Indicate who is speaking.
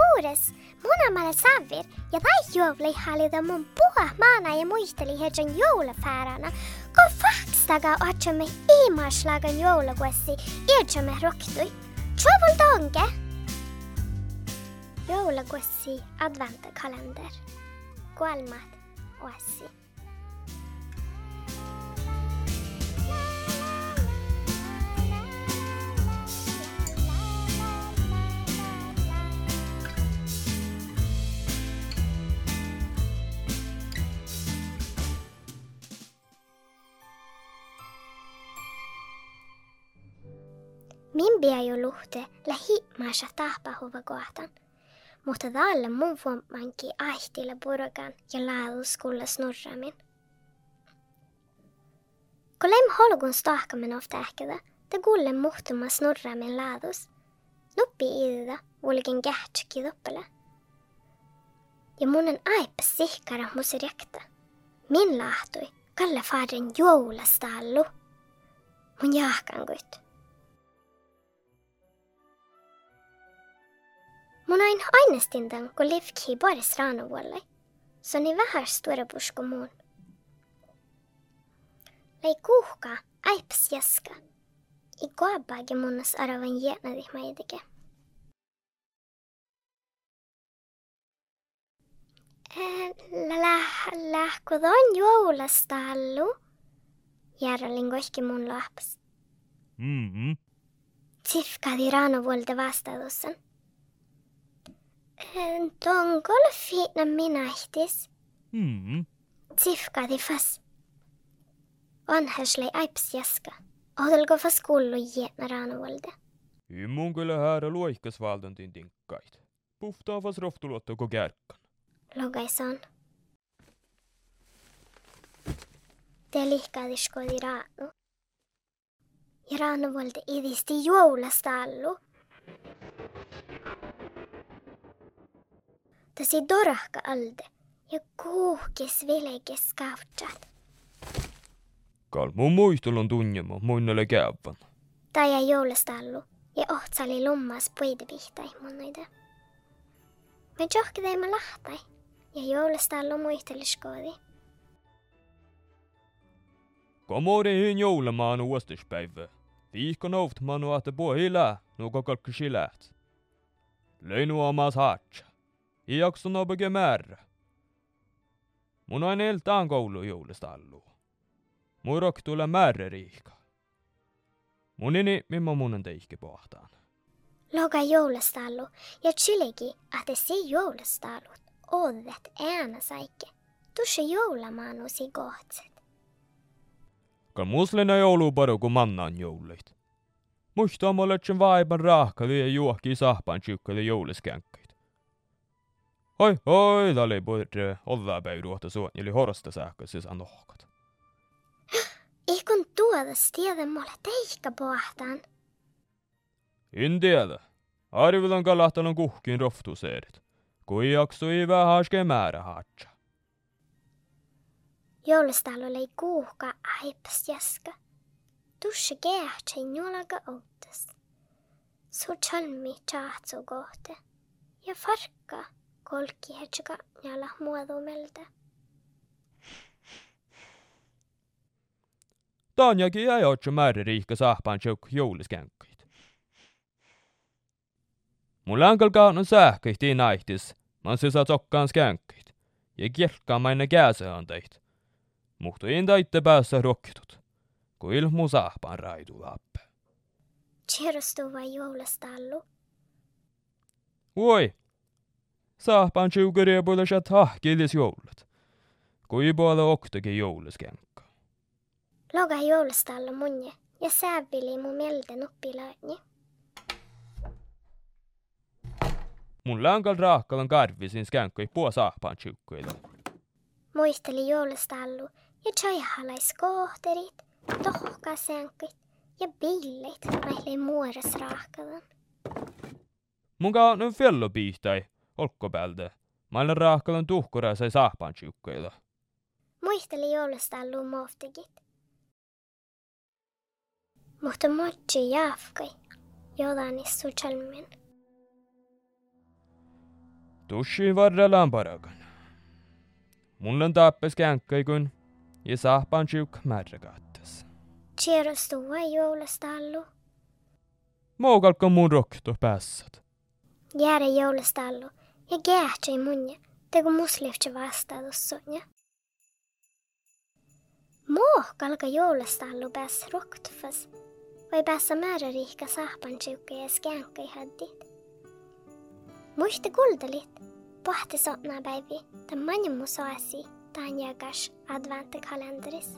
Speaker 1: poores Munamaale saavir ja väikejuhlihallide mun puha maana ja muisteli hetken joulupäärana, kun fakstaga otsamme imaslagan joulukuessi iltsamme rohtui. Tjuvulta onke! Joulukuessi adventkalender. Kolmat oassi. Min biojoluhte lähi maassa tahpahuva kohtan. Mutta täällä mun vuomanki ahtilla purkan ja laaduskulla snurramin. Kun lem holgun stahkamen ofta ähkädä, te kuulen muhtuma snurramin laadus. Nuppi idä ulken kähtsäki toppele. Ja munen aipa sihkara musirjakta. Min lahtui kalle fadren joulastallu. Mun jahkan kuit. Mun ain ainestindan, kun livki baris raanovuolle. Niin vähän stora pusko muun. Lei kuhka, aips jaska. I kuabbaage munnas aravan jäänadi maidike. Lähkudon joulastallu. Järrelin kohki mun lahpas.
Speaker 2: Mm-hmm.
Speaker 1: Tifkadi raanovuolta vastaadussan. Tongol fina minahtis.
Speaker 2: Mm-hmm.
Speaker 1: Tifkadi fas. Vanherslei aips jaska. Odelko fas kullu jäänä raanovuolta.
Speaker 2: Immun kyllä häärä luihkas valdantin tinkkait. Puhtaa vas rohtuluottako kärkkan.
Speaker 1: Logaison. Te lihkaadiskodi raanu. Ja raanovuolta idisti Ta ei torahka alde ja kuhkis vilekes
Speaker 2: kautsad. Kalmu muistul on tunnema, munnele käevan.
Speaker 1: Ta jäi joulest allu ja oht oli lummas puide pihta immunoide. me tšohki teeme lahti ja joulest allu muistelis koodi.
Speaker 2: Komori on joulamaan uudispäivä. Viikon oft manu ahte pohjilla, nuka kalkkisi läht. Leinu omas haatsa. I jakso nobege määrä. Mun aina eltaan koulu joulista allu. Mun rok tulee määrä riika. Mun ini, mimmo mun on teihki pohtaan.
Speaker 1: Loga joulastallu ja chilegi att se joulastallut ovet ääna saikke. Tusse joulamanusi kohtset.
Speaker 2: Kal muslina joulu paru kun mannan joulit. Muista mulle sen vaipan rahkali ja juokki sahpan tjukkali jouliskänkkäit. Hoi, oli purju, eh, olla päin ruohtusuun, yli horosta saakka, siis
Speaker 1: anohkat. Ei kun tuodas tiedä mulle teihkä pohtaan.
Speaker 2: En tiedä. Arvilan kalahtanut kuhkin rohtuseerit. Kui jaksui vähäske määrä haatsa.
Speaker 1: Joulustalu oli kuuhka aipas jäskä. Tussi kehtsin juolaga outtas. Su chalmi tahtsu kohte ja farkka kolki hetšega ja lahmuva
Speaker 2: tumelda. Tanjagi jäi otsima ääririika sahpan tšukk jõuliskänkuid. Mul ankal kaan on sähköid tiin aihtis, ma sisa tokkaan skänkuid ja kirkkamaine käeseandeid. Muhtu enda itte päässä rokkitut, kun ilmu sahpan raidu appe.
Speaker 1: Tšerustuva joulasta
Speaker 2: allu. Oi, Tjuukaria puolella shat hahkilis joulut. Kui puolella oktakin jouliskänkkä.
Speaker 1: Loga joulastallu munje ja säävili mun mielten oppilaani.
Speaker 2: Mun länkal raakkalan karvisin skänkköi puo sahpaan tjuukkailla.
Speaker 1: Muisteli joulastallu ja chaihalais kohterit, tohkasänkit ja billit näille muores raakalan.
Speaker 2: Mun on fello piihtai, olkkopäältä. Mailla raakkalan tuhkura sai sahpaan tjuukkailla.
Speaker 1: Muisteli joulastallu mohtigit. Mutta mochi jaafkai, jodanis su chalmen.
Speaker 2: Tussi varrellaan parakan. Mulla on tappes känkkäi kun ja sahpan siuk märräkattas.
Speaker 1: Cheeros tuua joulastallu.
Speaker 2: Muukalka mun rokto päässät.
Speaker 1: Jäädä joulastallu Ja gierczej munie, tego muslevčeva astadussunia. Muok alga joulustallu pääs roktufas vai päässä määrärihka sahpansiukka ja skänkai häddit. Muisti kuldelit, pohti sotnapäivi, tämän manjumu saasi, tämän jakas adventikalenteris.